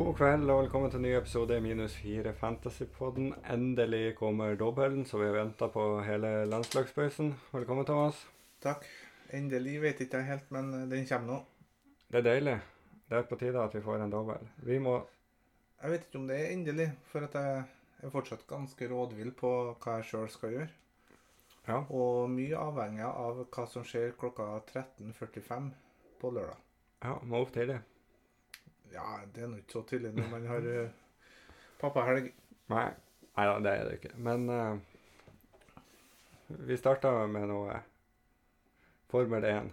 God kveld og velkommen til en ny episode i Minus 4 Fantasypodden. Endelig kommer dobbelen, så vi har venta på hele landslagspausen. Velkommen, Thomas. Takk. Endelig vet ikke jeg helt, men den kommer nå. Det er deilig. Det er på tide at vi får en dobbel. Vi må Jeg vet ikke om det er endelig, for at jeg er fortsatt ganske rådvill på hva jeg sjøl skal gjøre. Ja. Og mye avhengig av hva som skjer klokka 13.45 på lørdag. ja må opp tidlig. Ja, det er nå ikke så tidlig når man har uh, pappahelg. Nei. Nei da, det er det ikke. Men uh, vi starta med noe Formel 1.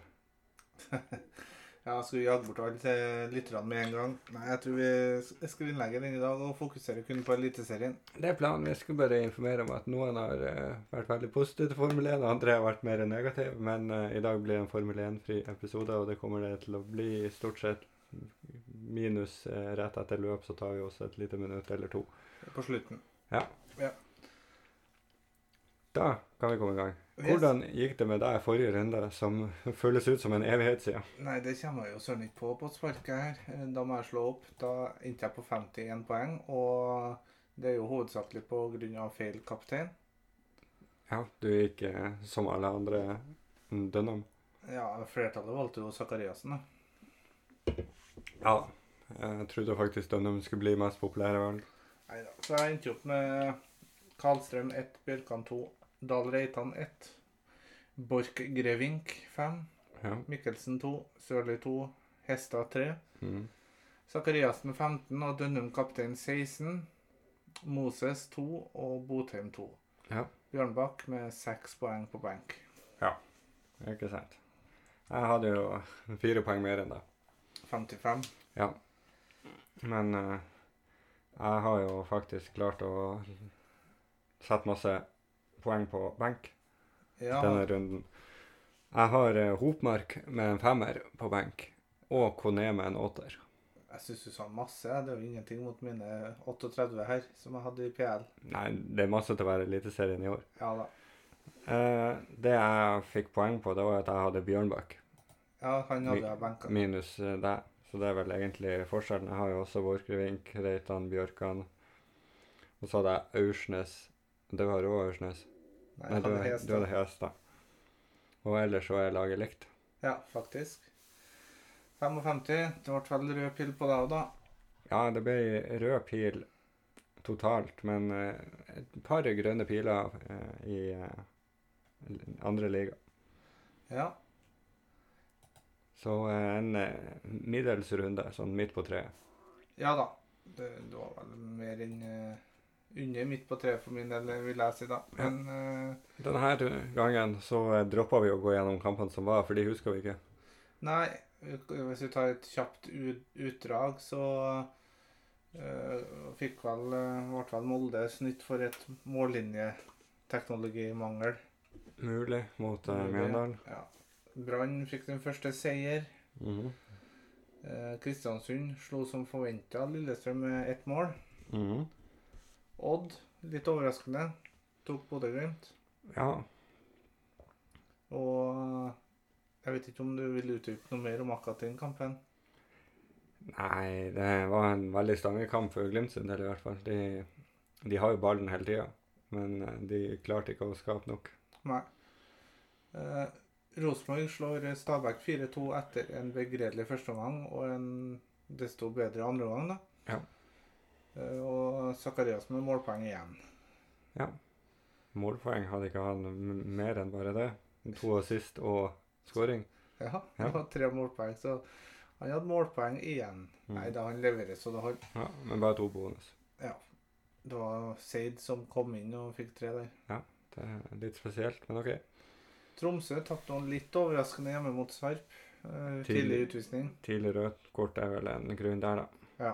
Ja, skal vi jage bort alle lytterne med en gang? Nei, jeg tror vi skal innlegge den i dag og fokusere kun på Eliteserien. Det er planen. Vi skulle bare informere om at noen har uh, vært veldig positive til Formel 1, og andre har vært mer negative. Men uh, i dag blir det en Formel 1-fri episode, og det kommer det til å bli stort sett minus eh, rett etter løp, så tar vi oss et lite minutt eller to. På slutten. Da kan vi komme i gang. Hvordan gikk det med deg i forrige runde, som føles ut som en evighet siden? Nei, det kommer jeg jo søren ikke på på sparket her. Eh, Da må jeg slå opp. Da endte jeg på 51 poeng, og det er jo hovedsakelig på grunn av feil kaptein. Ja, du gikk eh, som alle andre mm, Dunham. Ja, flertallet valgte jo Sakariassen, da. Ja. Jeg trodde faktisk Dunham skulle bli mest populære Nei Neida. Så jeg endte opp med Karlstrøm 1, Bjørkan 2, Dahl Reitan 1, Borch Grevink 5, Ja. Mikkelsen 2, Sørli 2, Hestad 3, Mm. Zakariassen 15 og Dønnum kaptein 16, Moses 2 og Botheim 2. Ja. Bjørnbakk med seks poeng på benk. Ikke sant. Jeg hadde jo fire poeng mer enn deg. 55. Ja. Men eh, jeg har jo faktisk klart å sette masse poeng på benk Ja, denne runden. Jeg har uh, Hopmark med en femmer på benk, og Kone med en åtter. jeg syns du sa masse. Det er jo ingenting mot mine 38 her, som jeg hadde i PL. Nei, det er masse til å være Eliteserien i år. Ja da. Eh, det jeg fikk poeng på, det var at jeg hadde Bjørnbakk Ja, han hadde Mi- benka. minus eh, deg. Så det er vel egentlig forskjellen. Jeg har jo også Borchgrevink, Reitan, Bjørkan. Og så hadde jeg Aursnes. Du har òg Aursnes? Nei, jeg hadde er- hest. du hadde Hestad. Og ellers så er laget likt. Ja, faktisk. 55. Det ble vel rød pil på deg òg, da. Ja, det ble rød pil totalt, men eh, et par grønne piler eh, i andre liga. Ja. Så eh, en eh, middels runde, sånn midt på treet. Ja da. Det, det var vel mer enn eh, under midt på treet for min del, vil jeg si, da. Ja. Men eh, Denne gangen så uh, droppa vi å gå gjennom kampene som var, for de husker vi ikke. Nei, hvis vi tar et kjapt utdrag, så uh, fikk vel, eh, ble vel Molde snytt for et mållinjeteknologimangel. Mulig mot uh, Mjøndalen. Ja. Brann fikk den første seier. Mhm. Eh, Kristiansund slo som forventa Lillestrøm med ett mål. Mhm. Odd, litt overraskende, tok Bodø-Glimt. Ja. Og jeg vet ikke om du vil utdype noe mer om akkurat den kampen? Nei, det var en veldig stangekamp for Glimt sin del i hvert fall. De, de har jo ballen hele tida, men eh, de klarte ikke å skape nok. Nei. Eh, Rosenborg slår Stabæk 4-2 etter en begredelig førsteomgang og en desto bedre andreomgang. da. Ja. Eh, og Zakarias med målpoeng igjen. Ja. Målpoeng hadde ikke han mer enn bare det. To assist og scoring. Ja, det var tre målpoeng, så han hadde målpoeng igjen. Mm. Nei da, han leverer så det holdt. Ja, men bare to bonus. Ja. Det var Seid som kom inn og fikk tre der. Ja, Det er litt spesielt, men OK. Tromsø tapte noen litt overraskende hjemme mot Sarp. Eh, Tidlig. utvisning. Tidlig rødt kort er vel en grunn der, da. Ja.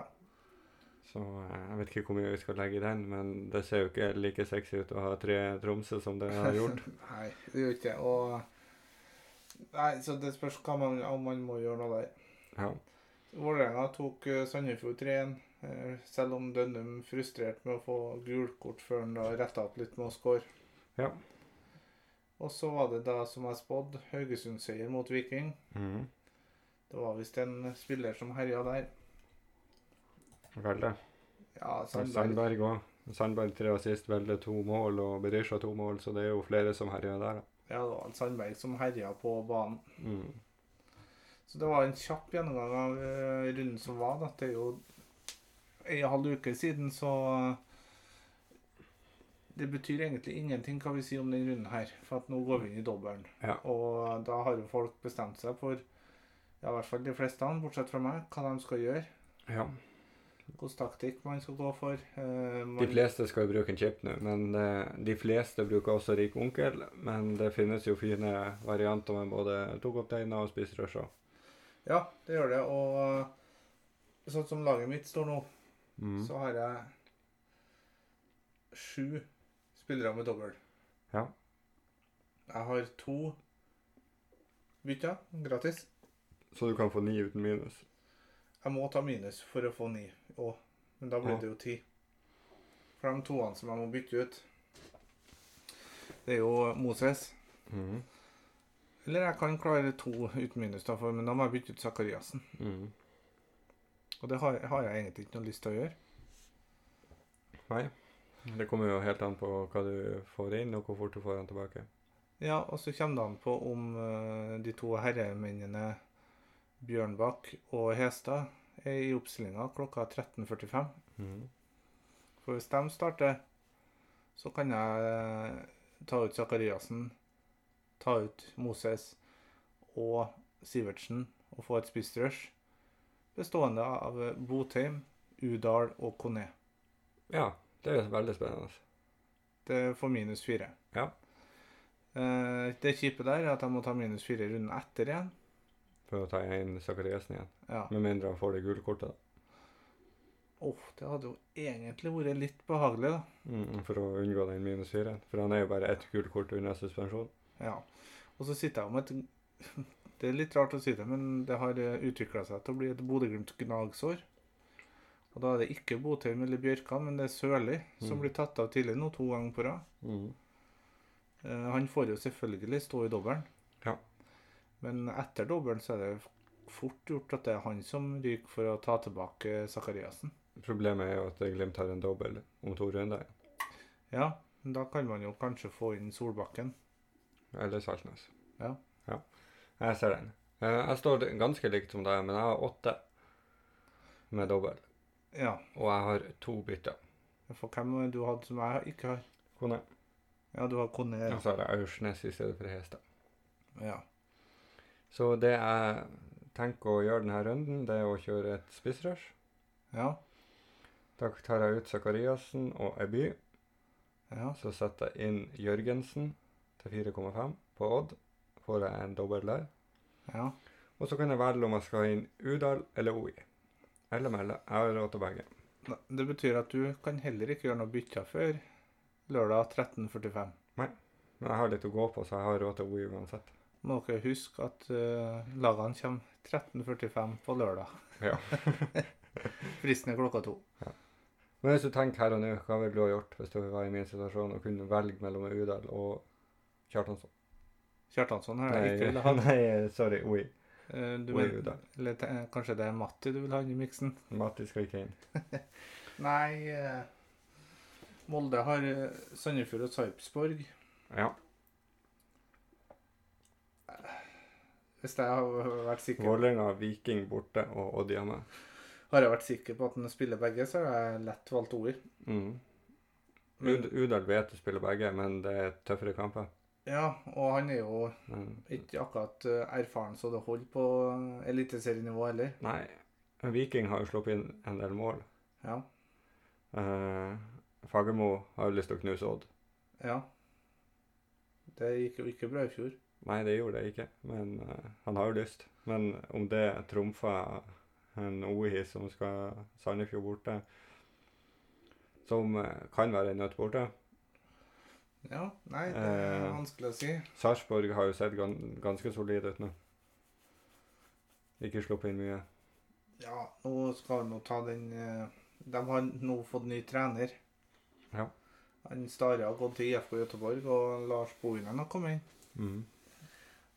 Så eh, jeg vet ikke hvor mye vi skal legge i den, men det ser jo ikke like sexy ut å ha tre Tromsø som det har gjort. Nei, det gjør ikke det. Og Nei, så det spørs hva man, om man må gjøre noe der. Ja. Vålerenga tok uh, Sandefjord 3-1, eh, selv om Dønnum frustrert med å få gult kort før han da retta opp litt med å score. Ja. Og så var det da, som jeg spådde, Haugesund-seier mot Viking. Mm. Det var visst en spiller som herja der. Veldig. Ja, Sandberg. Sandberg òg. Sandberg tre assist, Velde to mål og Berisha to mål, så det er jo flere som herjer der. Ja, det var Sandberg som herja på banen. Mm. Så det var en kjapp gjennomgang av eh, runden som var. Da. Det er jo en halv uke siden, så det betyr egentlig ingenting hva vi sier om den runden her. For at nå går vi inn i dobbelen. Ja. Og da har jo folk bestemt seg for, ja, i hvert fall de fleste, bortsett fra meg, hva de skal gjøre. ja. Hvilken taktikk man skal gå for. Eh, man, De fleste skal jo bruke en chip nå, men eh, de fleste bruker også rik onkel. Men det finnes jo fine varianter med både tokapteiner og spiserusher. Ja, det gjør det. Og sånn som laget mitt står nå, Mm. så har jeg sju spillere med dobbel. Ja. Jeg har to bytter gratis. Så du kan få ni uten minus. Jeg må ta minus for å få ni òg, men da blir Ja. det jo ti. For de toene som jeg må bytte ut, det er jo Moses. Mm. Eller jeg kan klare to uten minus, da, for, men da må jeg bytte ut Zakariassen. Mm. Og det har, har jeg egentlig ikke noe lyst til å gjøre. Nei. Det kommer jo helt an på hva du får inn, og hvor fort du får den tilbake. Ja, og så kommer det an på om eh, de to herremennene Bjørnbakk og Hestad er i oppstillinga klokka 13.45. Mm. For hvis de starter, så kan jeg eh, ta ut Zakariassen, ta ut Moses og Sivertsen og få et spissrush bestående av Botheim, Udal og Kone. Ja, det er veldig spennende. Det får minus fire. Ja. Eh, Det kjipe der er at jeg må ta minus fire runden etter igjen. For å ta inn Zakariassen igjen. Ja. Med mindre han får det gule kortet. da. Åh, det hadde jo egentlig vært litt behagelig, da. Mm, for å unngå den minus fire. For han er jo bare ett gult kort unna suspensjon. Ja. Og så sitter jeg med et Det er litt rart å si det, men det har utvikla seg til å bli et Bodø-Glimt-gnagsår. Og da er det ikke Botheim eller Bjørkan, men det er Sørli som Mm. blir tatt av tidlig nå, to ganger på rad. Mm. Eh, han får jo selvfølgelig stå i dobbelen. Ja. Men etter dobbelen så er det fort gjort at det er han som ryker for å ta tilbake Sakariassen. Problemet er jo at Glimt har en dobbel om to runder. Ja, men da kan man jo kanskje få inn Solbakken. Eller Saltnes. Ja. ja. Jeg ser den. Eh, Jeg står ganske likt som deg, men jeg har åtte med dobbel. Ja. Og jeg har to bytter. For hvem det du hadde som jeg ikke har? Kone. Ja, du har Kone. Og så har jeg Aursnes i stedet for Hestad. Ja. Så det jeg tenker å gjøre denne runden, det er å kjøre et spissrush. Ja. Da tar jeg ut Zakariassen og Eby. Ja. Så setter jeg inn Jørgensen til 4,5 på Odd. Får jeg en dobbel der. Ja. Og så kan jeg velge om jeg skal inn Udal eller OI. Eller melde. Jeg har råd til begge. Det betyr at du kan heller ikke gjøre noe bytter før lørdag 13.45. Nei. Men jeg har litt å gå på, så jeg har råd til OI uansett. Må dere huske at uh, lagene kommer 13.45 på lørdag. Ja. Fristen er klokka to. Men hvis du tenker her og nå, hva ville du ha gjort hvis du var i min situasjon og kunne velge mellom Udal og Kjartansson? Kjartansson har jeg ikke nei, sorry, OI. Eh, du vil, eller eh, kanskje det er Matti du vil ha inn i miksen? Matti skal ikke inn. Nei eh, Molde har Sandefjord og Sarpsborg. Ja. Hvis jeg har vært sikker Vålerenga, Viking borte og Odd hjemme. Har jeg vært sikker på at han spiller begge, så har jeg lett valgt ord. Mm. Ud Udal vet å spille begge, men det er tøffere kamper. Ja, og han er jo ikke akkurat eh, erfaren så det holder på eh, eliteserienivå heller. nei, Viking har jo sluppet inn en del mål. Ja. Uh, Fagermo har jo lyst til å knuse Odd. ja. Det gikk jo ikke bra i fjor. Nei, det gjorde det ikke, men uh, han har jo lyst. Men om det trumfer en OI som skal Sandefjord borte, som kan være en nøtt borte Ja, nei, det. Vanskelig å si. Sarpsborg har jo sett ganske solid ut nå. Ikke sluppet inn mye. Ja, nå skal vi nå ta den eh, De har nå fått ny trener. Ja. Han Stare har gått til IFK Göteborg, og Lars Bohinen har kommet inn. Mm.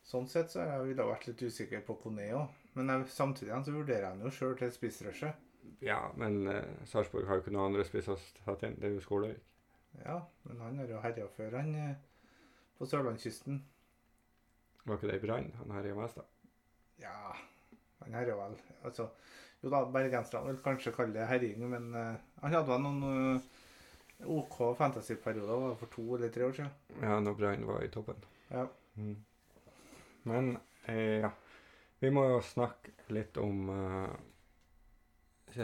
Sånn sett så jeg ville jeg vært litt usikker på Coneo. Men jeg, samtidig så vurderer jeg han jo sjøl til spissrushet. Ja, men eh, Sarpsborg har jo ikke noen andre spisser å sette inn. Det er jo Skålevik. Ja, men han har jo herja før, han eh, på sørlandskysten. Var ikke det i Brann han herja mest, da? Ja, han herja vel. Altså, jo da, bergenserne vil kanskje kalle det herjing, men uh, han hadde vel noen uh, OK fantasyperioder for to eller tre år siden. Ja, når Brann var i toppen. Ja. Mm. Men eh, ja. Vi må jo snakke litt om eh,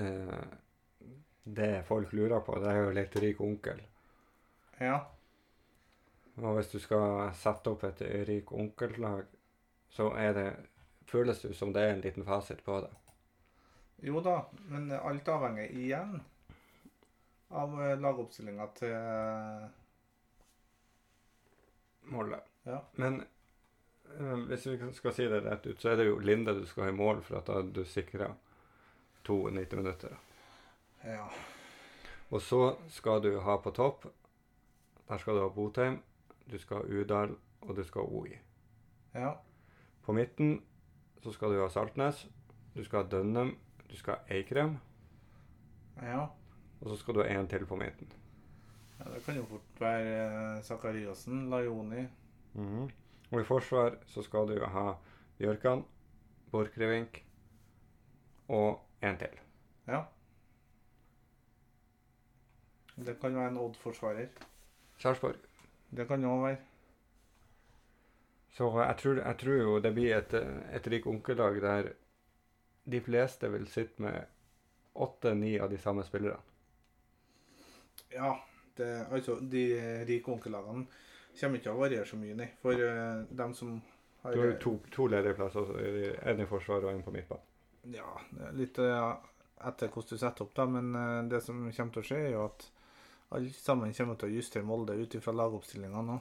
eh, det folk lurer på. Det er jo litt rik onkel. ja. Og hvis du skal sette opp et rik onkellag, så er det føles det som det er en liten fasit på det. Jo da, men alt avhenger igjen av eh, lagoppstillinga til eh, Målet. Ja. Men eh, hvis vi skal si det rett ut, så er det jo Linde du skal ha i mål for at du sikrer to 90 minutter. Ja. Og så skal du ha på topp Der skal du ha Botheim, du skal ha Udal, og du skal ha OI. Ja. På midten så skal du ha Saltnes, du skal ha Dønnem, du skal ha Eikrem, Ja. og så skal du ha én til på midten. ja. Det kan jo fort være Sakariassen, Zakariassen, Lajoni Mhm. Og i forsvar så skal du ha Bjørkan, Borchgrevink og en til. Ja. Det kan være en Odd-forsvarer. Sarpsborg. Det kan òg være. Så jeg tror, jeg tror jo det blir et, et rik onkellag der de fleste vil sitte med åtte-ni av de samme spillerne. Ja. Det, altså, de rike onkelagene kommer ikke til å variere så mye, nei. For uh, dem som har Du har jo to, to ledige plasser, så er det en i forsvaret og én på midtbanen. Ja, litt uh, etter hvordan du setter opp, da. Men uh, det som kommer til å skje, er jo at alle sammen kommer til å justere Molde ut ifra lagoppstillingene nå.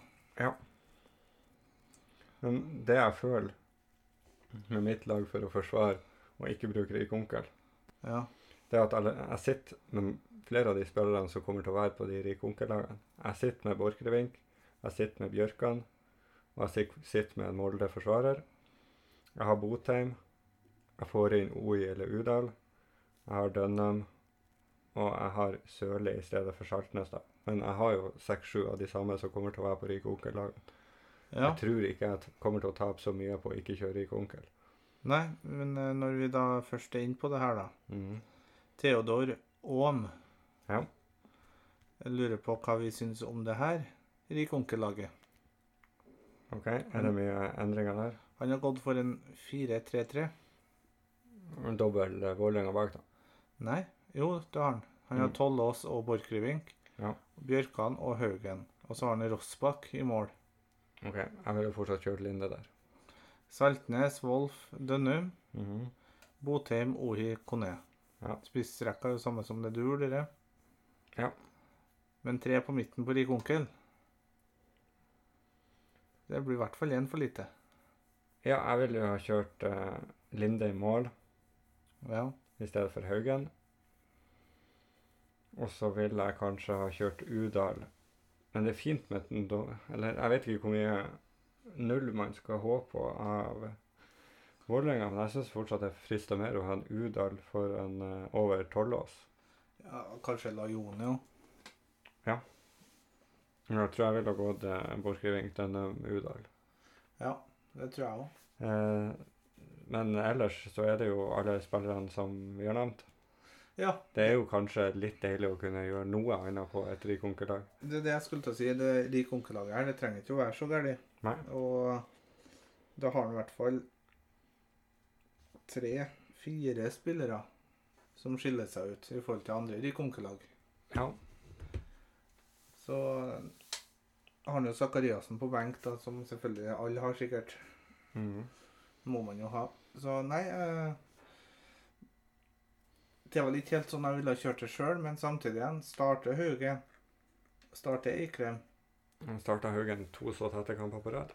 Men det jeg føler med mitt lag for å forsvare og ikke bruke rik onkel, Ja. det er at jeg sitter med flere av de spillerne som kommer til å være på de Rik Onkel-lagene. Jeg sitter med Borchgrevink, jeg sitter med Bjørkan, og jeg sitter med en Molde-forsvarer. Jeg har Botheim, jeg får inn OI eller Udal, jeg har Dønnum, og jeg har Sørli i stedet for Saltnes. da. Men jeg har jo seks-sju av de samme som kommer til å være på rike onkel-laget. ja. Jeg tror ikke jeg kommer til å tape så mye på å ikke kjøre rik onkel. Nei, men eh, når vi da først er inne på det her, da. Mm. Theodor Aam. Ja. Jeg lurer på hva vi syns om det her rike onkellaget. Ok, er det mye endringer der? Han har gått for en 4-3-3. En dobbel uh, Vålerenga bak, da. Nei, jo, det har han. Han har Mm. Tollås og Borchgrevink. Ja. Bjørkan og Haugen. Og så har han Rossbakk i mål. Ok, jeg ville fortsatt kjørt Linde der. Saltnes, Wolf, Dønnum, Mhm. Botheim, Ohi, Kone. Ja. Spissrekka er jo samme som det du vurderer. Ja. Men tre på midten på rik onkel Det blir i hvert fall én for lite. Ja, jeg ville jo ha kjørt uh, Linde i mål Ja. i stedet for Haugen. Og så ville jeg kanskje ha kjørt Udal. Men det er fint med den da Eller jeg vet ikke hvor mye null man skal håpe på av Vålerenga, men jeg syns fortsatt det frister mer å ha en Udal for en uh, over Tollås. ja kanskje Lajone òg. Jeg tror jeg ville ha gått uh, Borchgrevink denne Udal. Ja, det tror jeg òg. Uh, men ellers så er det jo alle spillerne som vi har nevnt. Ja, Det er jo kanskje litt deilig å kunne gjøre noe annet på et rikonkelag. det er det jeg skulle til å si. Det rike onkelaget her, det trenger ikke å være så galt. Og da har han i hvert fall tre-fire spillere som skiller seg ut i forhold til andre rike onkelag. Ja. Så har han jo Zakariassen på benk, da, som selvfølgelig alle har sikkert. Mhm. Må man jo ha. Så nei eh, Det var ikke helt sånn jeg ville ha kjørt det sjøl, men samtidig igjen starte Haugen. Starte Eikrem. Han starta Haugen to så tette kamper på rad.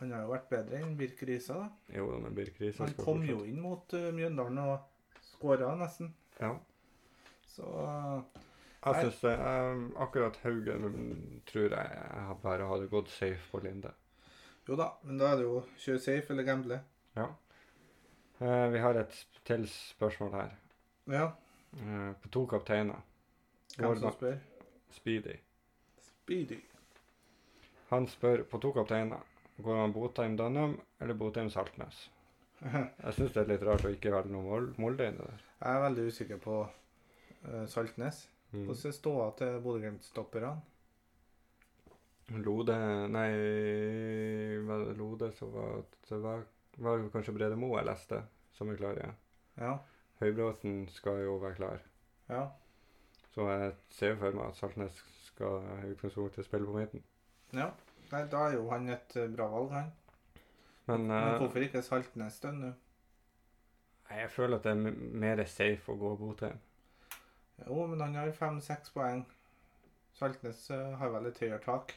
Han har jo vært bedre enn Birk Risa. da. Jo, men Birk Risa Han kom jo inn mot uh, Mjøndalen og skåra nesten. Ja. Så uh, Jeg syns det, eh, Akkurat Haugen tror jeg jeg bare hadde gått safe på Linde. jo da, men da er det jo kjøre safe eller gamble. Ja. Uh, vi har et til spørsmål her. Ja. Eh, på to kapteiner. Hvem som spør? Speedy. Speedy. Han spør på to kapteiner. Går han Botheim Dunham eller Botheim Saltnes? Jeg syns det er litt rart å ikke velge noe Mol- Molde inni der. Jeg er veldig usikker på eh, Saltnes. Mm. Hvordan er ståa til Bodø-Glimt-stopperne? Lode Nei, var det Lode som var Det var, det kanskje Brede Moe jeg leste, som er klar igjen. Ja. Høybråten skal jo være klar. ja. Så jeg ser jo for meg at Saltnes skal i utgangspunktet spille på midten. Ja. Nei, da er jo han et eh, bra valg, han. Men, Men eh, hvorfor ikke Saltnes da nå? jeg føler at det er mer safe å gå Botheim. Jo, men han har fem-seks poeng. Saltnes eh, har vel et høyere tak.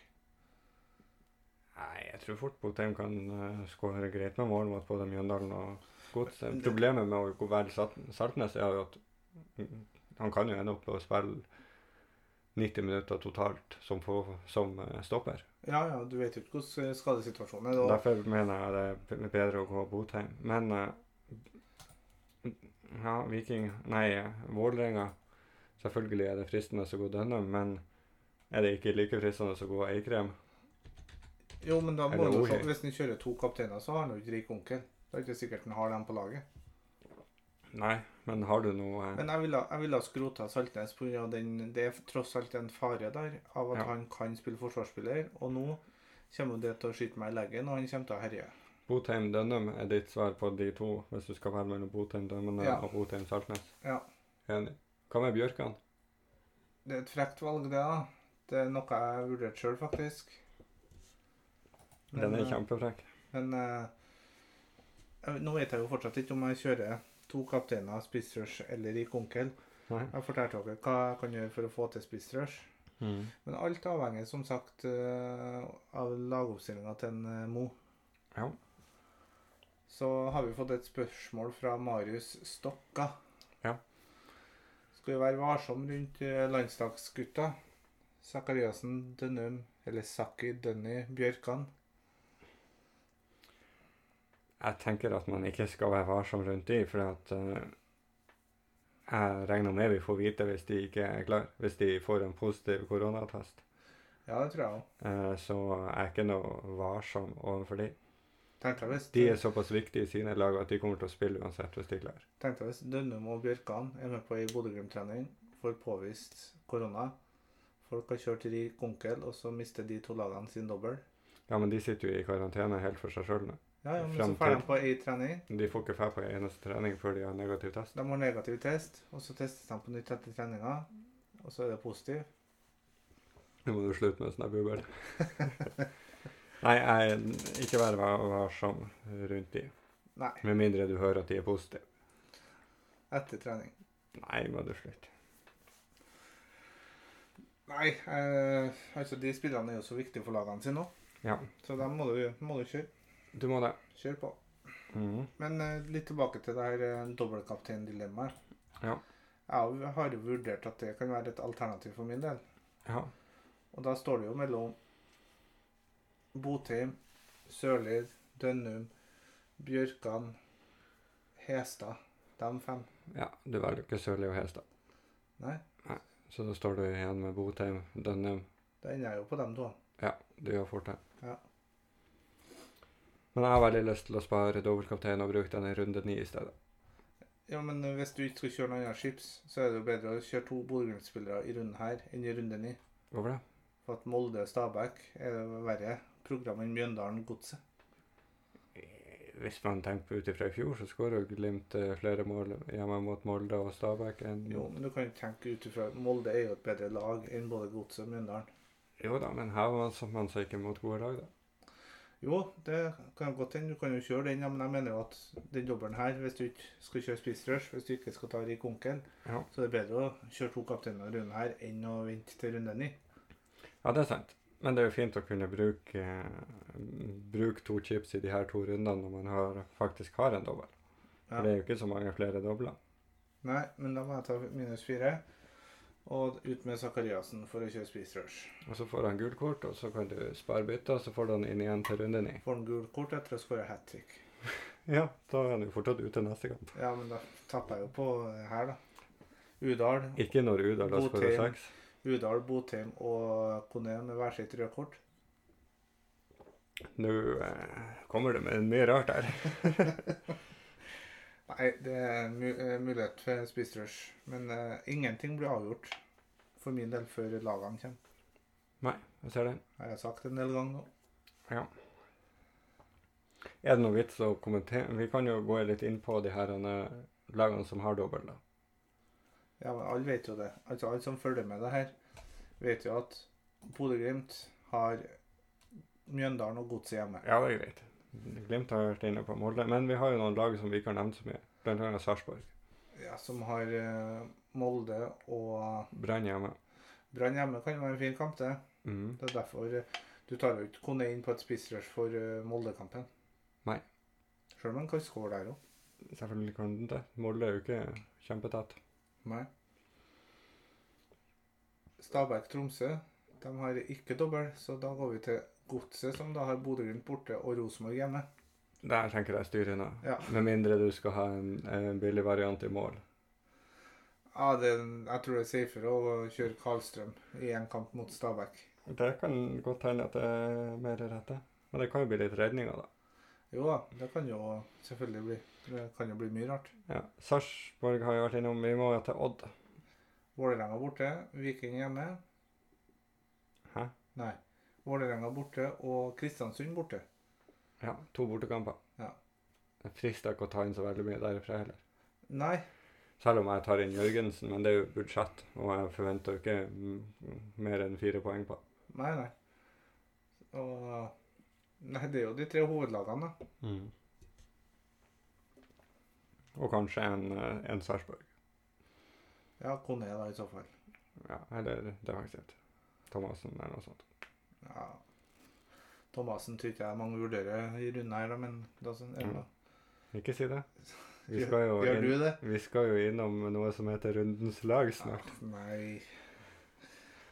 Nei, jeg tror fort Botheim kan uh, skåre greit med mål mot både Mjøndalen og Det- Problemet med å være Saltnes er jo at han kan jo ende opp med å spille 90 minutter totalt som, på, som eh, stopper. Ja, ja, du vet jo ikke hvordan skadesituasjonen er. da. Derfor mener jeg det er bedre å gå Botheim. Men eh, ja, Viking Nei, Vålerenga. Selvfølgelig er det fristende å gå denne, men er det ikke like fristende å gå Eikrem? Jo, men da må du, hvis han kjører to kapteiner, så har han jo ikke rik onkel. Det er ikke sikkert han har dem på laget. Nei, men har du noe Men jeg ville, jeg ville skrota Saltnes pga. den Det er tross alt en fare der av at Ja. han kan spille forsvarsspiller. Og nå kommer det til å skyte meg i leggen, og han kommer til å herje. Botheim Dønnum er ditt svar på de to, hvis du skal være mellom Botheim Dønnum Ja. og Botheim Saltnes? Ja. Enig. Hva med Bjørkan? Det er et frekt valg, det, da. Det er noe jeg vurderte sjøl, faktisk. Den er eh, kjempefrekk. Men eh, jeg, nå vet jeg jo fortsatt ikke om jeg kjører to kapteiner, spissrush eller rik onkel. Nei. Jeg fortalte dere hva jeg kan gjøre for å få til spissrush. Mm. Men alt avhenger som sagt eh, av lagoppstillinga til en eh, Mo. Ja. Så har vi fått et spørsmål fra Marius Stokka. Ja. Skal vi være varsom rundt eh, landslagsgutta? Sakariassen, Dønnum, eller Sakki, Dønny, Bjørkan. Jeg tenker at man ikke skal være varsom rundt de, for at uh, jeg regner med vi får vite hvis de ikke er klar, hvis de får en positiv koronatest. Ja, det tror jeg òg. Uh, så jeg er ikke noe varsom overfor de. Tenkte jeg hvis, De er såpass viktige i sine lag at de kommer til å spille uansett hvis de er klare. tenkte jeg hvis Dønnum og Bjørkan er med på ei Bodø-Glimt-trening, får påvist korona. Folk har kjørt rik onkel, og så mister de to lagene sin dobbel. Ja, men de sitter jo i karantene helt for seg sjøl nå. Ja, ja, men så får de på ei trening. De får ikke dra på en eneste trening før de har negativ test. De har negativ test, og så testes de på nytt etter treninga, og så er det positiv. Nå må du slutte med sånn bubbel. Nei, jeg ikke var- varsom rundt de. Nei, Med mindre du hører at de er positive. etter trening. Nei, må du slutte. Nei, eh, altså de spillerne er jo så viktige for lagene sine nå, Ja, så dem må du, må du kjøre. Du må det. Kjør på. Mm. Men uh, litt tilbake til det her uh, dobbeltkapteindilemmaet. Ja. Jeg har jo vurdert at det kan være et alternativ for min del. Ja. Og da står det jo mellom Botheim, Sørli, Dønnum, Bjørkan, Hestad. De fem. ja, du velger ikke Sørli og Hestad. Nei, Så da står du igjen med Botheim, Dønnum. da ender jeg jo på dem to. Ja, du gjør fort det. Ja. Men jeg har veldig lyst til å spare dobbeltkaptein og bruke den i runde ni i stedet. Ja, men eh, hvis du ikke skal kjøre noen andre skips, så er det jo bedre å kjøre to Bodø-Glimt-spillere i runden her enn i runde ni. Hvorfor det? For at Molde og Stabæk er det verre program enn Mjøndalen Godset. Hvis man tenker ut ifra i fjor, så skårer jo Glimt eh, flere mål hjemme mot Molde og Stabæk enn Jo, men du kan jo tenke ut ifra Molde er jo et bedre lag enn både Godset og Mjøndalen. Jo da, men her var man, man seg ikke mot gode lag, da. Jo, det kan godt hende. Du kan jo kjøre den, ja, men jeg mener jo at den dobbelen her, hvis du ikke skal kjøre spissrush, hvis du ikke skal ta rik onkel, Ja. så er det bedre å kjøre to kapteiner i runden her enn å vente til runde ni. Ja, det er sant. Men det er jo fint å kunne bruke, bruke to chips i de her to rundene når man har, faktisk har en dobbel. Ja. For det er jo ikke så mange flere dobler. Nei, men da må jeg ta minus fire. Og ut med Sakariassen for å kjøre spissrush. Og så får han gult kort, og så kan du spare bytter, så får du han inn igjen til runde ni. Får han gult kort etter å skåre hat trick. Ja, da er han jo fortsatt ute neste kamp. Ja, men da tapper jeg jo på her, da. Udal, Ikke når Udal har skåra seks. Udal, Botheim og Kone med hver sitt røde kort. Nå eh, kommer det med mye rart her. Nei, det er eh, mulighet for spissrush. Men uh, ingenting blir avgjort for min del før lagene kommer. Nei, Jeg ser den. Har jeg sagt en del ganger nå. Ja. Er det noe vits å kommentere? Vi kan jo gå litt inn på de her eh, lagene som har dobbel, da. Ja, men alle vet jo det. Altså, alle som følger med det her, vet jo at Bodø-Glimt har Mjøndalen og Godset hjemme. Ja, det er greit. Glimt har vært inne på Molde. Men vi har jo noen lag som vi ikke har nevnt så mye. Blant annet Sarpsborg. Ja, som har eh, Molde og Brann hjemme. Brann hjemme kan være en fin kamp, det. Mm. Det er derfor eh, du tar jo ikke Kone inn på et spissrush for uh, Molde-kampen. Nei. Sjøl om han kan skåre der òg. Selvfølgelig kan han det. Molde er jo ikke kjempetett. Nei. Stabæk-Tromsø de har ikke dobbel, så da går vi til Godset, som da har Bodø-Glimt borte og Rosenborg hjemme. Der tenker jeg styrende. Ja. Med mindre du skal ha en, en billig variant i mål. Ja, det, jeg tror det er safere å kjøre Karlstrøm i en kamp mot Stabæk. Det kan godt hende at det er mer rett. Men det kan jo bli litt redninger, da. Jo da, det kan jo selvfølgelig bli. Det kan jo bli mye rart. Ja. Sarpsborg har jo vært innom. Vi må jo til Odd. Vålerenga borte, Viking hjemme. Hæ? Nei. Vålerenga borte og Kristiansund borte. Ja, to bortekamper. Ja. Det frister ikke å ta inn så veldig mye derfra heller. Nei, Selv om jeg tar inn Jørgensen, men det er jo budsjett, og jeg forventer jo ikke mm, mer enn fire poeng på. nei, nei. Og Nei, det er jo de tre hovedlagene, da. Og kanskje en, eh, en Sarpsborg. Ja, Kone da, i så fall. Ja, eller defensivt. Thomassen eller noe sånt. Ja. Thomassen tror ikke jeg mange vurderer i runden her, da, men da det Mm. Ikke si det. Vi skal jo, Gjør inn, du det? vi skal jo innom noe som heter Rundens lag snart. Ja, nei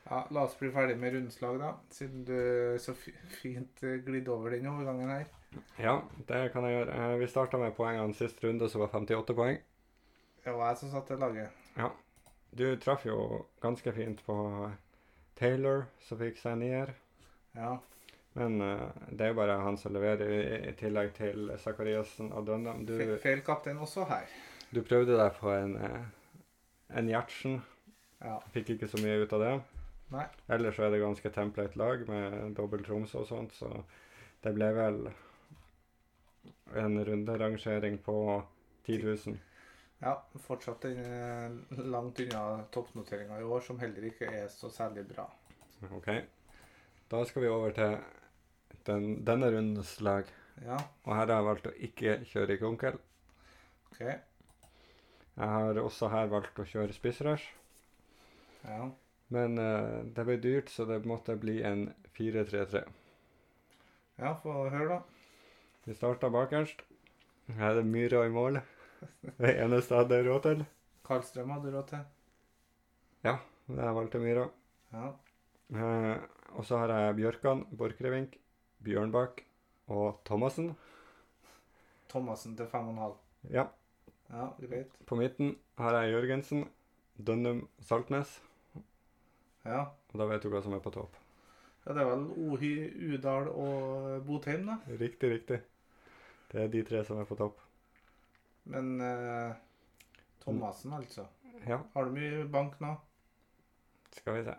Ja, la oss bli ferdig med rundens lag, da. Siden du så fint glidde over den overgangen her. Ja, det kan jeg gjøre. Eh, Vi starta med poengene sist runde, som var 58 poeng. Det var jeg som satte laget. Du traff jo ganske fint på Taylor, som fikk seg nier. Ja. Men uh, det er jo bare han som leverer, i, i tillegg til Sakariassen og Dønnam. Du, Feil kaptein også her. du prøvde deg på en, eh, en Gjertsen. Ja. Fikk ikke så mye ut av det. Nei. Ellers så er det ganske template lag med dobbel Tromsø og sånt, så det ble vel en runderangering på 10 000. Ja, fortsatt eh, langt unna toppnoteringa i år, som heller ikke er så særlig bra. Ok. Da skal vi over til den, denne rundens lag. Ja, Og her har jeg valgt å ikke kjøre i onkel. OK. Jeg har også her valgt å kjøre spissrush. Ja. Men uh, det ble dyrt, så det måtte bli en 4-3-3. ja, få høre, da. Vi starta bakerst. Her er det Myra i mål. Det eneste jeg hadde råd til. Karlstrøm hadde råd til. Ja, Jeg valgte Myra. Ja. Eh, og så har jeg Bjørkan, Borchgrevink, Bjørnbakk og Thomassen. Thomassen til 5,5. Ja. Ja, greit. På midten har jeg Jørgensen, Dønnum, Saltnes. Ja. Og da vet du hva som er på topp. ja, det er vel Ohy, Udal og Botheim, da. Riktig, riktig. Det er de tre som er på topp. Men eh, Thomassen, altså. Ja, Har du mye bank nå? skal vi se.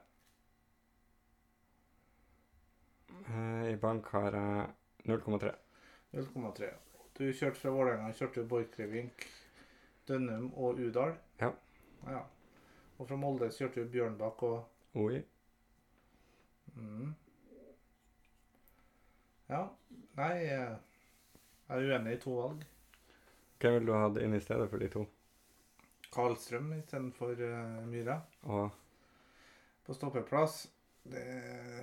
Eh, I bank har jeg 0,3. 0,3. Du kjørte fra Vålerenga, kjørte Borchgrevink, Dønnum og Udal? Ja. ja. Og fra Molde kjørte du Bjørnbakk og OI. mm. Ja. Nei, eh, jeg er uenig i to valg. Hvem ville du hatt inn i stedet for de to? Karlstrøm istedenfor uh, Myra. Og På stoppeplass, det,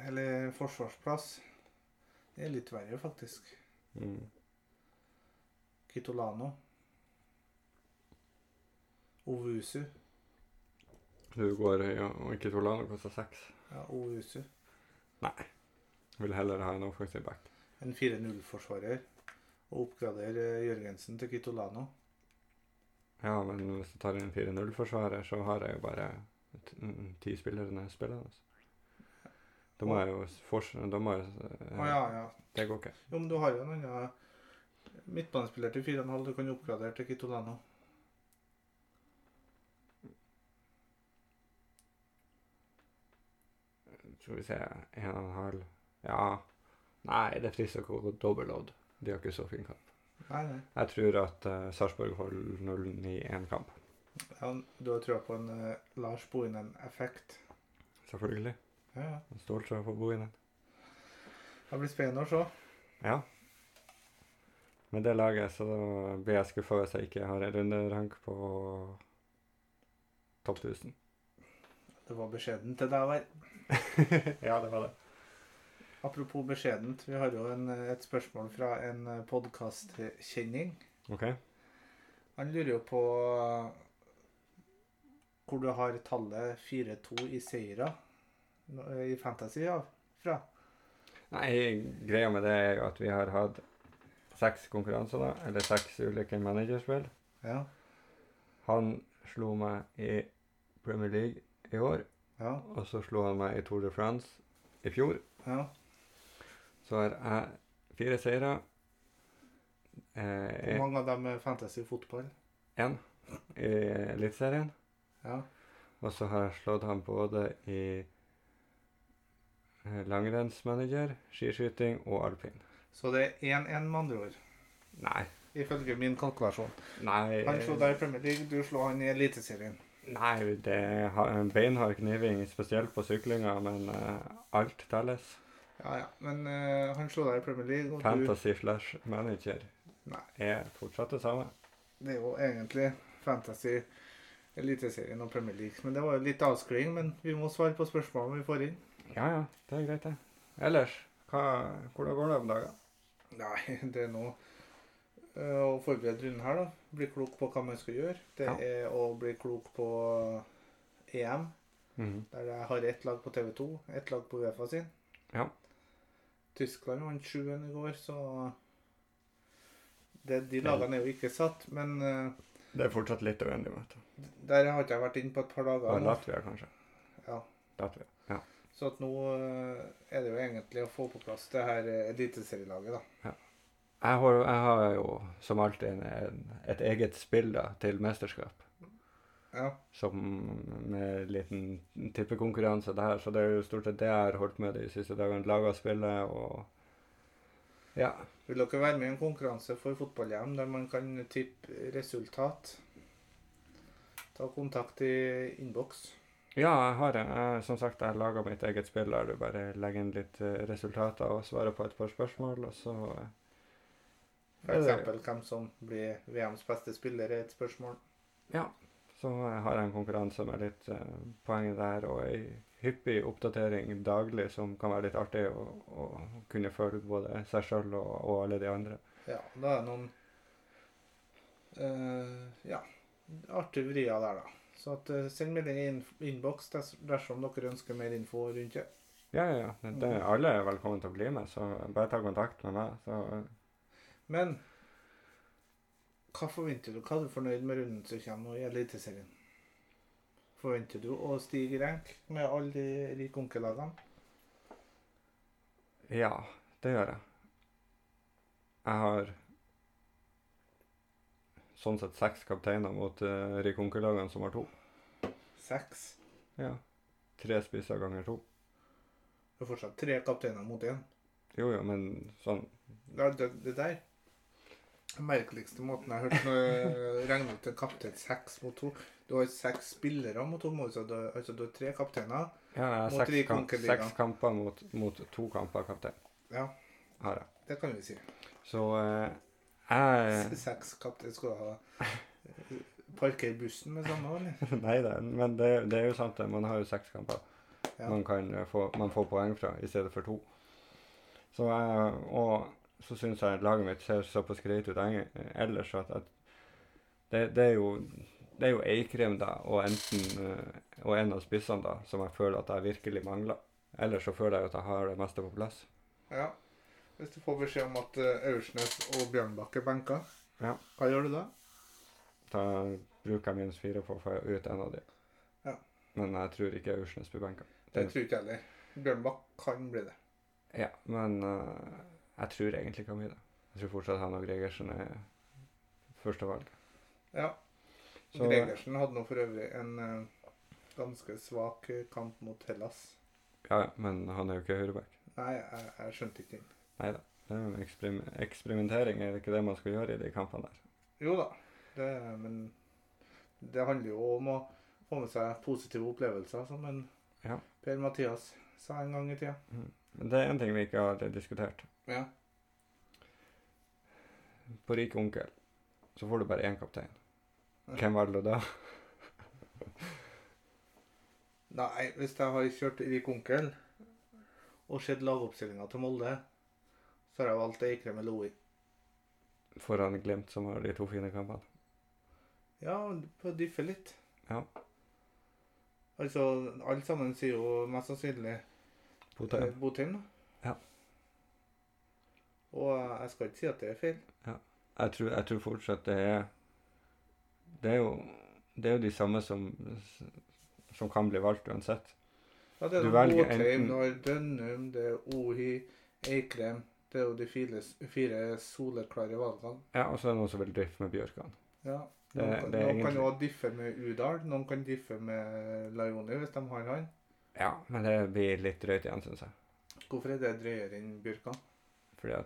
eller forsvarsplass, det er litt verre, faktisk. mm, Kitolano. Ovusu. du går ja, og ikke Solano koster seks. Ja, Ovusu. Vil heller ha en offensiv back. En 4-0-forsvarer. Og oppgradere eh, Jørgensen til Kitolano. Ja, men hvis du tar inn 4-0-forsvarer, så har jeg jo bare spillere ti spillere spillende. Da må jeg jo fors... Må jeg eh, Å ja, ja. Det går ikke. Jo, men du har jo en annen midtbanespiller til 4,5 du kan oppgradere til Kitolano. Skal vi se En og en halv Ja. Nei, det frister ikke å gå dobbeltlodd. De har ikke så fin kamp. Nei, nei. Jeg tror at uh, Sarpsborg holder nullen i én kamp. Ja, du har trua på en uh, Lars Bohinen-effekt. Selvfølgelig. Ja, Stolt av å bo i den. Det blir spennende å se. Ja. Med det laget så blir jeg skuffa hvis jeg ikke har en runderank på topp 1000. Det var beskjedent til deg å være. ja, det var det. Apropos beskjedent, vi har jo en, et spørsmål fra en podkastkjenning. OK. Han lurer jo på hvor du har tallet 4-2 i seire i Fantasy ja, fra. Nei, greia med det er jo at vi har hatt seks konkurranser, da. Eller seks ulike managerspill. Ja. Han slo meg i Premier League i år, Ja. og så slo han meg i Tour de France i fjor. ja. Så har jeg fire seire. Hvor Eh, mange av dem er Fantasy fotball? Én i Eliteserien. Ja. Og så har jeg slått ham både i langrennsmanager, skiskyting og alpin. Så det er 1-1 med andre ord, Nei. ifølge min kalkulasjon. Nei, Han slo deg i Premier League, du slo han i Eliteserien. nei det er en beinhard kniving, spesielt på syklinga, men uh, alt telles. Ja, ja. Men uh, han slo deg i Premier League, og du Fantasy slash manager Nei. er fortsatt det samme. Det er jo egentlig Fantasy, Eliteserien og Premier League. Men det var jo litt avskling, men vi må svare på spørsmålene vi får inn. Ja ja, det er greit, det. Ellers, hva, hvordan går det om dagen? Nei, det er nå eh, å forberede runden her, da. Bli klok på hva man skal gjøre. Det Ja. er å bli klok på EM, Mhm. der jeg har ett lag på TV2, ett lag på Uefa sin. Ja. Tyskland vant sjuende i går, så det, De lagene er jo ikke satt, men eh, Det er fortsatt litt uendelig, vet du. der har ikke jeg vært inne på et par dager. Og. Latvia, kanskje. Ja. Latvia. Ja. Så at nå eh, er det jo egentlig å få på plass det her eh, eliteserielaget, da. Jeg har, jeg har jo som alltid en, en, et eget spill da, til mesterskap. Ja. Som med liten tippekonkurranse der. Så det er jo stort sett det jeg har holdt med de siste dagene. Laga spillet og Ja. Vil dere være med i en konkurranse for fotball-hjem der man kan tippe resultat? Ta kontakt i innboks. Ja, jeg har det. Jeg, som sagt, jeg laga mitt eget spill der du bare legger inn litt eh, resultater og svarer på et par spørsmål, og så eh, For eksempel hvem som blir VMs beste spiller, er et spørsmål. Ja. Så har jeg en konkurranse med litt eh, poeng der, og ei hyppig oppdatering daglig som kan være litt artig å, å kunne følge både seg sjøl og, og alle de andre. Ja, da er det noen eh, Ja, artige vrier der, da. Så at, eh, send melding i innboks dersom dere ønsker mer info rundt det. Ja, ja, ja. Det, er alle er velkommen til å bli med, så bare ta kontakt med meg. Så eh, Men hva forventer du? Hva er du fornøyd med runden som kommer nå i Eliteserien? Forventer du å stige i rank med alle de rike onkelagene? ja, det gjør jeg. Jeg har sånn sett seks kapteiner mot uh, Rikonkelagene som har to. Seks. Ja. Tre spisser ganger to. Det er fortsatt tre kapteiner mot én. Jo, jo, men sånn Det, det, det der den merkeligste måten jeg har hørt noe regne ut en kaptein seks mot to. Du har seks spillere mot to, altså du, altså du har tre kapteiner. Ja, jeg har Mot seks, kamp, seks kamper mot, mot to kamper kaptein. Ja, Har jeg. det kan vi si. Så eh, jeg Seks kaptein. Skal du ha parkere bussen med samme, eller? Nei da, men det, det er jo sant. det. Man har jo seks kamper Ja. man kan eh, få, man får poeng fra i stedet for to. Så jeg, og så syns jeg laget mitt ser såpass greit ut ellers at, at det, det er jo det er jo Eikrem da, og enten eh, og en av spissene da, som jeg føler at jeg virkelig mangler. Ellers så føler jeg at jeg har det meste på plass. Ja. Hvis du får beskjed om at uh, Aursnes og Bjørnbakke er benka, Ja. hva gjør du da? Da bruker jeg minus fire på å få ut en av de. Ja. Men jeg tror ikke Aursnes blir benka. Det tror ikke jeg heller. Bjørnbakk kan bli det. Ja, men uh, jeg tror egentlig ikke han blir det. Jeg tror fortsatt han og Gregersen er førstevalg. Ja. Så- Gregersen hadde nå for øvrig en uh, ganske svak eh, kamp mot Hellas. Ja, ja, men han er jo ikke høyreback. Nei, jeg, jeg skjønte ikke den. Nei da. Det er eksperim eksperimentering, er det ikke det man skal gjøre i de kampene der? Jo da, det, men det handler jo om å få med seg positive opplevelser, som en Ja. Per Mathias sa en gang i tida. Men det er en ting vi ikke har diskutert. Ja. På Rik onkel så får du bare én kaptein. Hvem velger du da? Nei, hvis jeg har kjørt Rik onkel og sett lagoppstillinga til Molde, har jeg valgt Eikrem eller Loi. Foran Glimt, som har de to fine kampene. Ja, på dyffe litt. Ja. Altså, alle sammen sier jo mest sannsynlig Botheim. eh, Botheim. da. Ja. Og eh, jeg skal ikke si at det er feil. Jeg tror, jeg tror fortsatt det er Det er jo, det er jo de samme som, som kan bli valgt uansett. Ja, det er Botheim, enten- Dønnum, det er Ohi, Eikrem. Det er jo de fire, fire soleklare valgene. Ja, og så er det noen som vil drifte med Bjørkan. Ja. Det- Noen, kan- det er noen kan jo diffe med Udal, noen kan diffe med Laioni hvis de har han. Ja, men det blir litt drøyt igjen, syns jeg. Hvorfor er det drøyere enn Bjørkan? Fordi at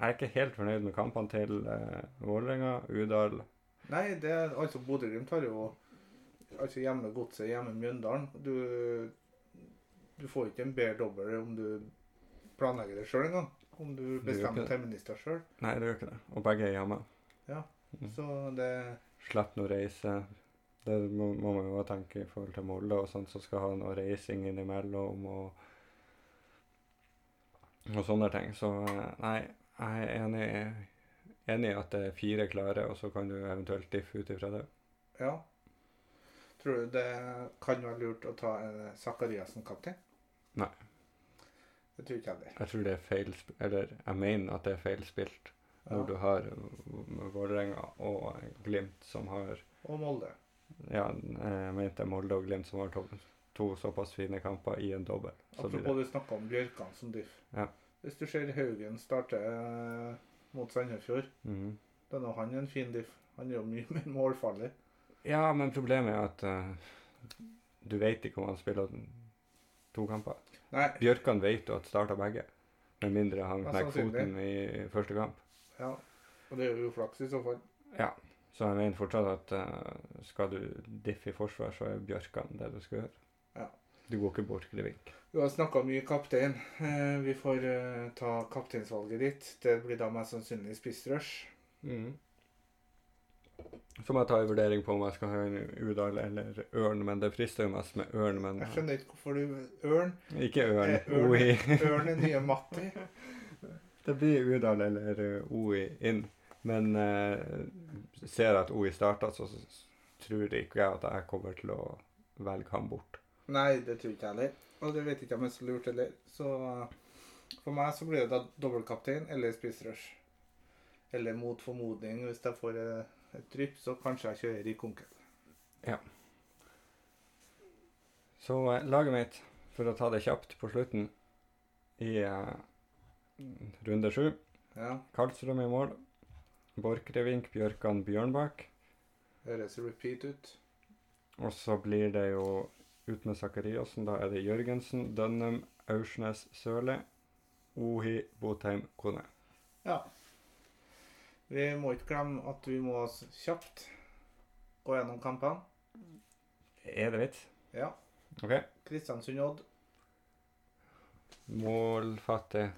Jeg er ikke helt fornøyd med kampene til uh, Vålerenga, Udal Nei, det er, altså Bodø-Glimt har jo altså hjemme Godset, hjemme Mjøndalen. Du, du får ikke en bedre dobbel om du planlegger det sjøl engang. Om du bestemmer terminister sjøl. Nei, det gjør ikke det. Og begge er hjemme. Ja. Mm. Så det Slipp noe reise. Det må, må man jo tenke i forhold til Molde og sånt, som skal ha noe reising innimellom og, og sånne ting. Så eh, nei, jeg er enig, enig i at det er fire klare, og så kan du eventuelt diffe ut ifra det. Ja. Tror du det kan være lurt å ta en Sakariassen kaptein? Nei. Det tror ikke jeg heller. Jeg tror det er feil Eller jeg mener at det er feil spilt når du har Vålerenga og Glimt som har Og Molde. Ja, jeg mente Molde og Glimt som har to, to såpass fine kamper i en dobbel. Apropos det du snakka om Bjørkan som diff. Ja. Hvis du ser Haugen starte eh, mot Sandefjord, Mhm. da er han en fin diff. Han er jo mye mer målfarlig. Ja, men problemet er at uh, du vet ikke om han spiller to kamper. Nei, Bjørkan vet jo at starta begge, med mindre han Ja, knekker foten i første kamp. ja. Og det er jo flaks i så fall. Ja, så jeg mener fortsatt at uh, skal du diffe i forsvar, så er Bjørkan det du skal gjøre. Ja. Du går ikke bort Grevink. Du har snakka mye kaptein. Uh, vi får uh, ta kapteinsvalget ditt. Det blir da mest sannsynlig spissrush. Mm. Så må jeg ta en vurdering på om jeg skal ha en Udal eller Ørn, men det frister jo mest med Ørn, men Jeg skjønner ikke hvorfor du Ørn. ikke Ørn. Eh, Ørn. Ørn er nye Matti. Det blir Udal eller uh, OI inn, men eh, ser jeg at OI starter, så tror ikke jeg at jeg kommer til å velge ham bort. Nei, det tror ikke jeg heller. Og det vet ikke om jeg så lurt heller. Så eh, for meg så blir det da dobbeltkaptein eller spissrush. Eller mot formodning, hvis jeg får eh, et drypp, så kanskje jeg kjører i konkel. Så eh, laget mitt, for å ta det kjapt på slutten, i eh, runde sju, Ja, Karlstrøm i mål, Borchgrevink, Bjørkan, Bjørnbakk, høres repeat ut. og så blir det jo ut med Sakariassen. da er det Jørgensen, Dønnum, Aursnes, Sørli, Ohi, Botheim, Kone. Ja. Vi må ikke glemme at vi må kjapt gå gjennom kampene. Er det vits? Ja. Ok. Kristiansund Odd. Målfattig.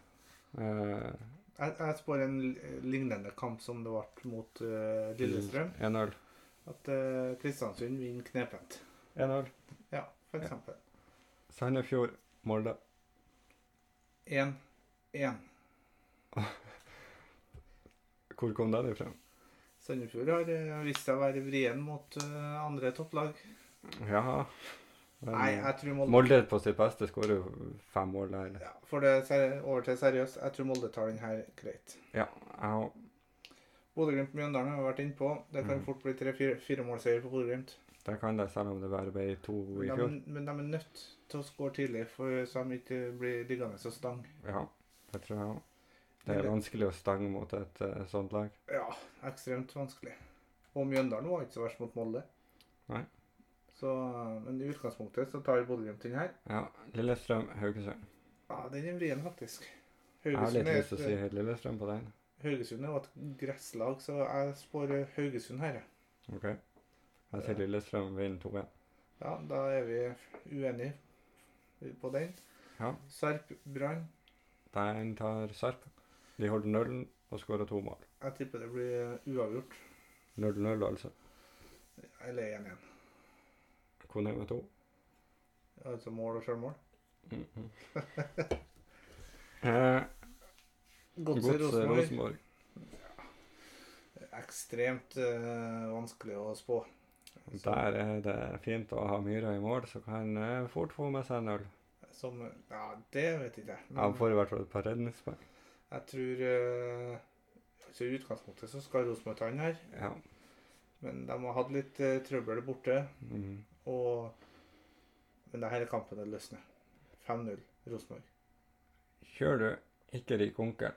Uh, Jeg, jeg spår en li- lignende kamp som det ble mot uh, Lillestrøm. 1-0. At uh, Kristiansund vinner knepent. 1-0. Ja, for eksempel. Sandefjord, Molde. 1-1. Hvor kom den ifra? Sandefjord har eh, vist seg å være vrien mot eh, andre topplag. Ja men, Nei, jeg tror Molde Molde på sitt beste skårer fem mål der. ja, For det er over til seriøst, jeg tror Molde tar den her greit. Ja, jeg, Bodø-Glimt-Mjøndalen har vi vært innpå. Det kan mm. fort bli tre-fire-målseier på Bodø-Glimt. Det kan det, selv om det bare ble to i fjor. fjor. men de er nødt til å skåre tidlig, for så de ikke blir liggende og stang. Ja, det tror jeg òg. Det er vanskelig å stange mot et uh, sånt lag. Ja, ekstremt vanskelig. Og Mjøndalen var ikke så verst mot Molde. Nei. Så, men i utgangspunktet så tar Bodø-Glimt den her. Ja, Lillestrøm, Haugesund. Ja, den er vrien, faktisk. Jeg har litt lyst til å si helt Lillestrøm på den. Haugesund er jo et gresslag, så jeg spår Haugesund her. OK. Jeg sier Lillestrøm vinner 2-1. Ja, da er vi uenige på den. Ja. Sarp Brann. Den tar Sarp. De holder nullen og skårer to mål. Jeg tipper det blir uavgjort. 0-0, altså. Eller 1-1. Kone med to. Altså mål og sjølmål. Mhm. eh, Godset Rosenborg. Ekstremt eh, vanskelig å spå. Så- Der er det fint å ha Myra i mål, så kan han eh, fort få med seg en øl. Som Ja, det vet ikke jeg. Han får i hvert fall et par redningspoeng. Jeg tror uh, altså I utgangspunktet så skal Rosenborg ta den her, Ja. men de har hatt litt uh, trøbbel borte. Mm. Og, men det her er kampen det løsner. 5-0 Rosenborg. Kjører du ikke rik onkel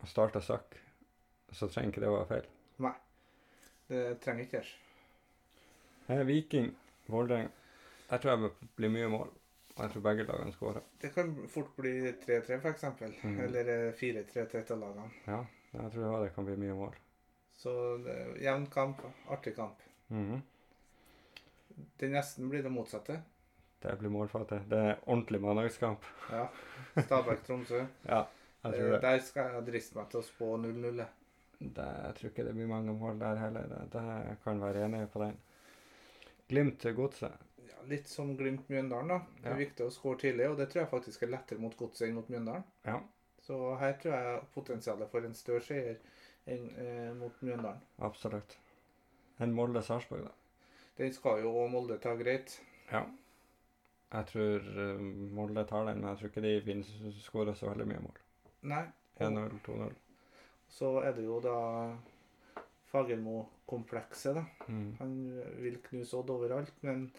og starter sakk, så trenger ikke det å være feil. Nei. Det trenger ikke det. er Viking, Vålerenga. Der tror jeg det blir mye mål. Og jeg tror begge lagene skårer. Det kan fort bli 3-3, f.eks. Mm. Eller eh, 4-3 til et av lagene. Ja, jeg tror det kan bli mye mål. Så jevn kamp, artig kamp. Mm. Det nesten blir det motsatte. Det blir målfattig. Det er ordentlig mandagskamp. Ja. Stabæk-Tromsø. Ja, jeg tror Eh, det. Der skal jeg driste meg til å spå 0-0. jeg. Jeg tror ikke det blir mange mål der heller. Det, det kan være enig på den. Glimt til godset. Ja, litt som Glimt-Mjøndalen, da. Det er Ja. viktig å skåre tidlig, og det tror jeg faktisk er lettere mot Godset enn mot Mjøndalen. Ja, Så her tror jeg potensialet for en større seier enn eh, mot Mjøndalen. absolutt. En Molde-Sarpsborg, da. Den skal jo Molde ta greit. Ja. Jeg tror eh, Molde tar den, men jeg tror ikke de skårer så veldig mye mål. Nei. 1-0, 2-0. Så er det jo da Fagermo-komplekset, da. Mm. Han vil knuse Odd overalt, men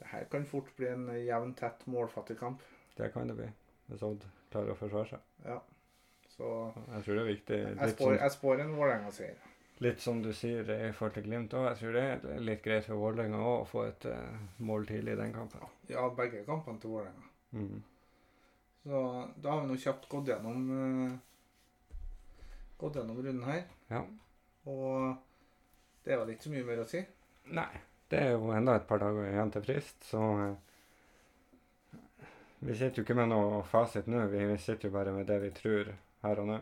det her kan fort bli en jevn, tett, målfattig kamp. Det kan det bli, hvis Odd klarer å forsvare seg. Ja. Så Jeg tror det er viktig. jeg spår, som, jeg spår en Vålerenga-seier. litt som du sier i forhold til Glimt òg. Jeg tror det er litt greit for Vålerenga å få et uh, mål tidlig i den kampen. Ja, begge kampene til Vålerenga. Mm. Så da har vi nå kjapt gått gjennom uh, gått gjennom runden her. Ja. Og det er vel ikke så mye mer å si. Nei. Det er jo enda et par dager igjen til frist, så eh, Vi sitter jo ikke med noe fasit nå. Vi sitter jo bare med det vi tror her og nå.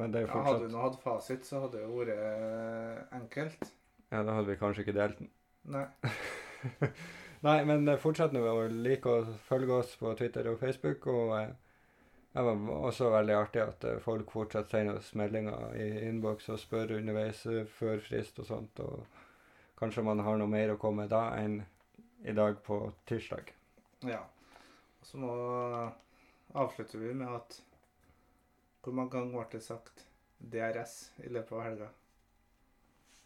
Men det er jo Ja, hadde fortsatt du nå hatt fasit, så hadde det jo vært eh, enkelt. Ja, da hadde vi kanskje ikke delt den. Nei. Nei, men eh, fortsett nå å like og følge oss på Twitter og Facebook. Og det var også veldig artig at folk fortsatt sender oss meldinger i innboks og spør underveis før frist og sånt. Og kanskje man har noe mer å komme med da enn i dag på tirsdag. Ja. Og så nå avslutter vi med at Hvor mange ganger ble det sagt DRS i løpet av helga?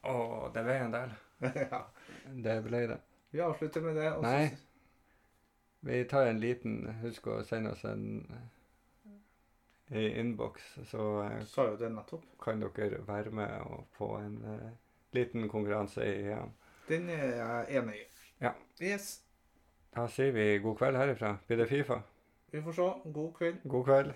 Å, det ble en del. ja. Det ble det. Vi avslutter med det. Også. Nei. Vi tar en liten Husk å sende oss en eh, i innboks, så så jo det kan dere være med og få en eh, liten konkurranse i ja. Den er jeg enig i. Ja. Yes. Da sier vi god kveld herifra. Blir det Fifa? Vi får se. God kveld. God kveld.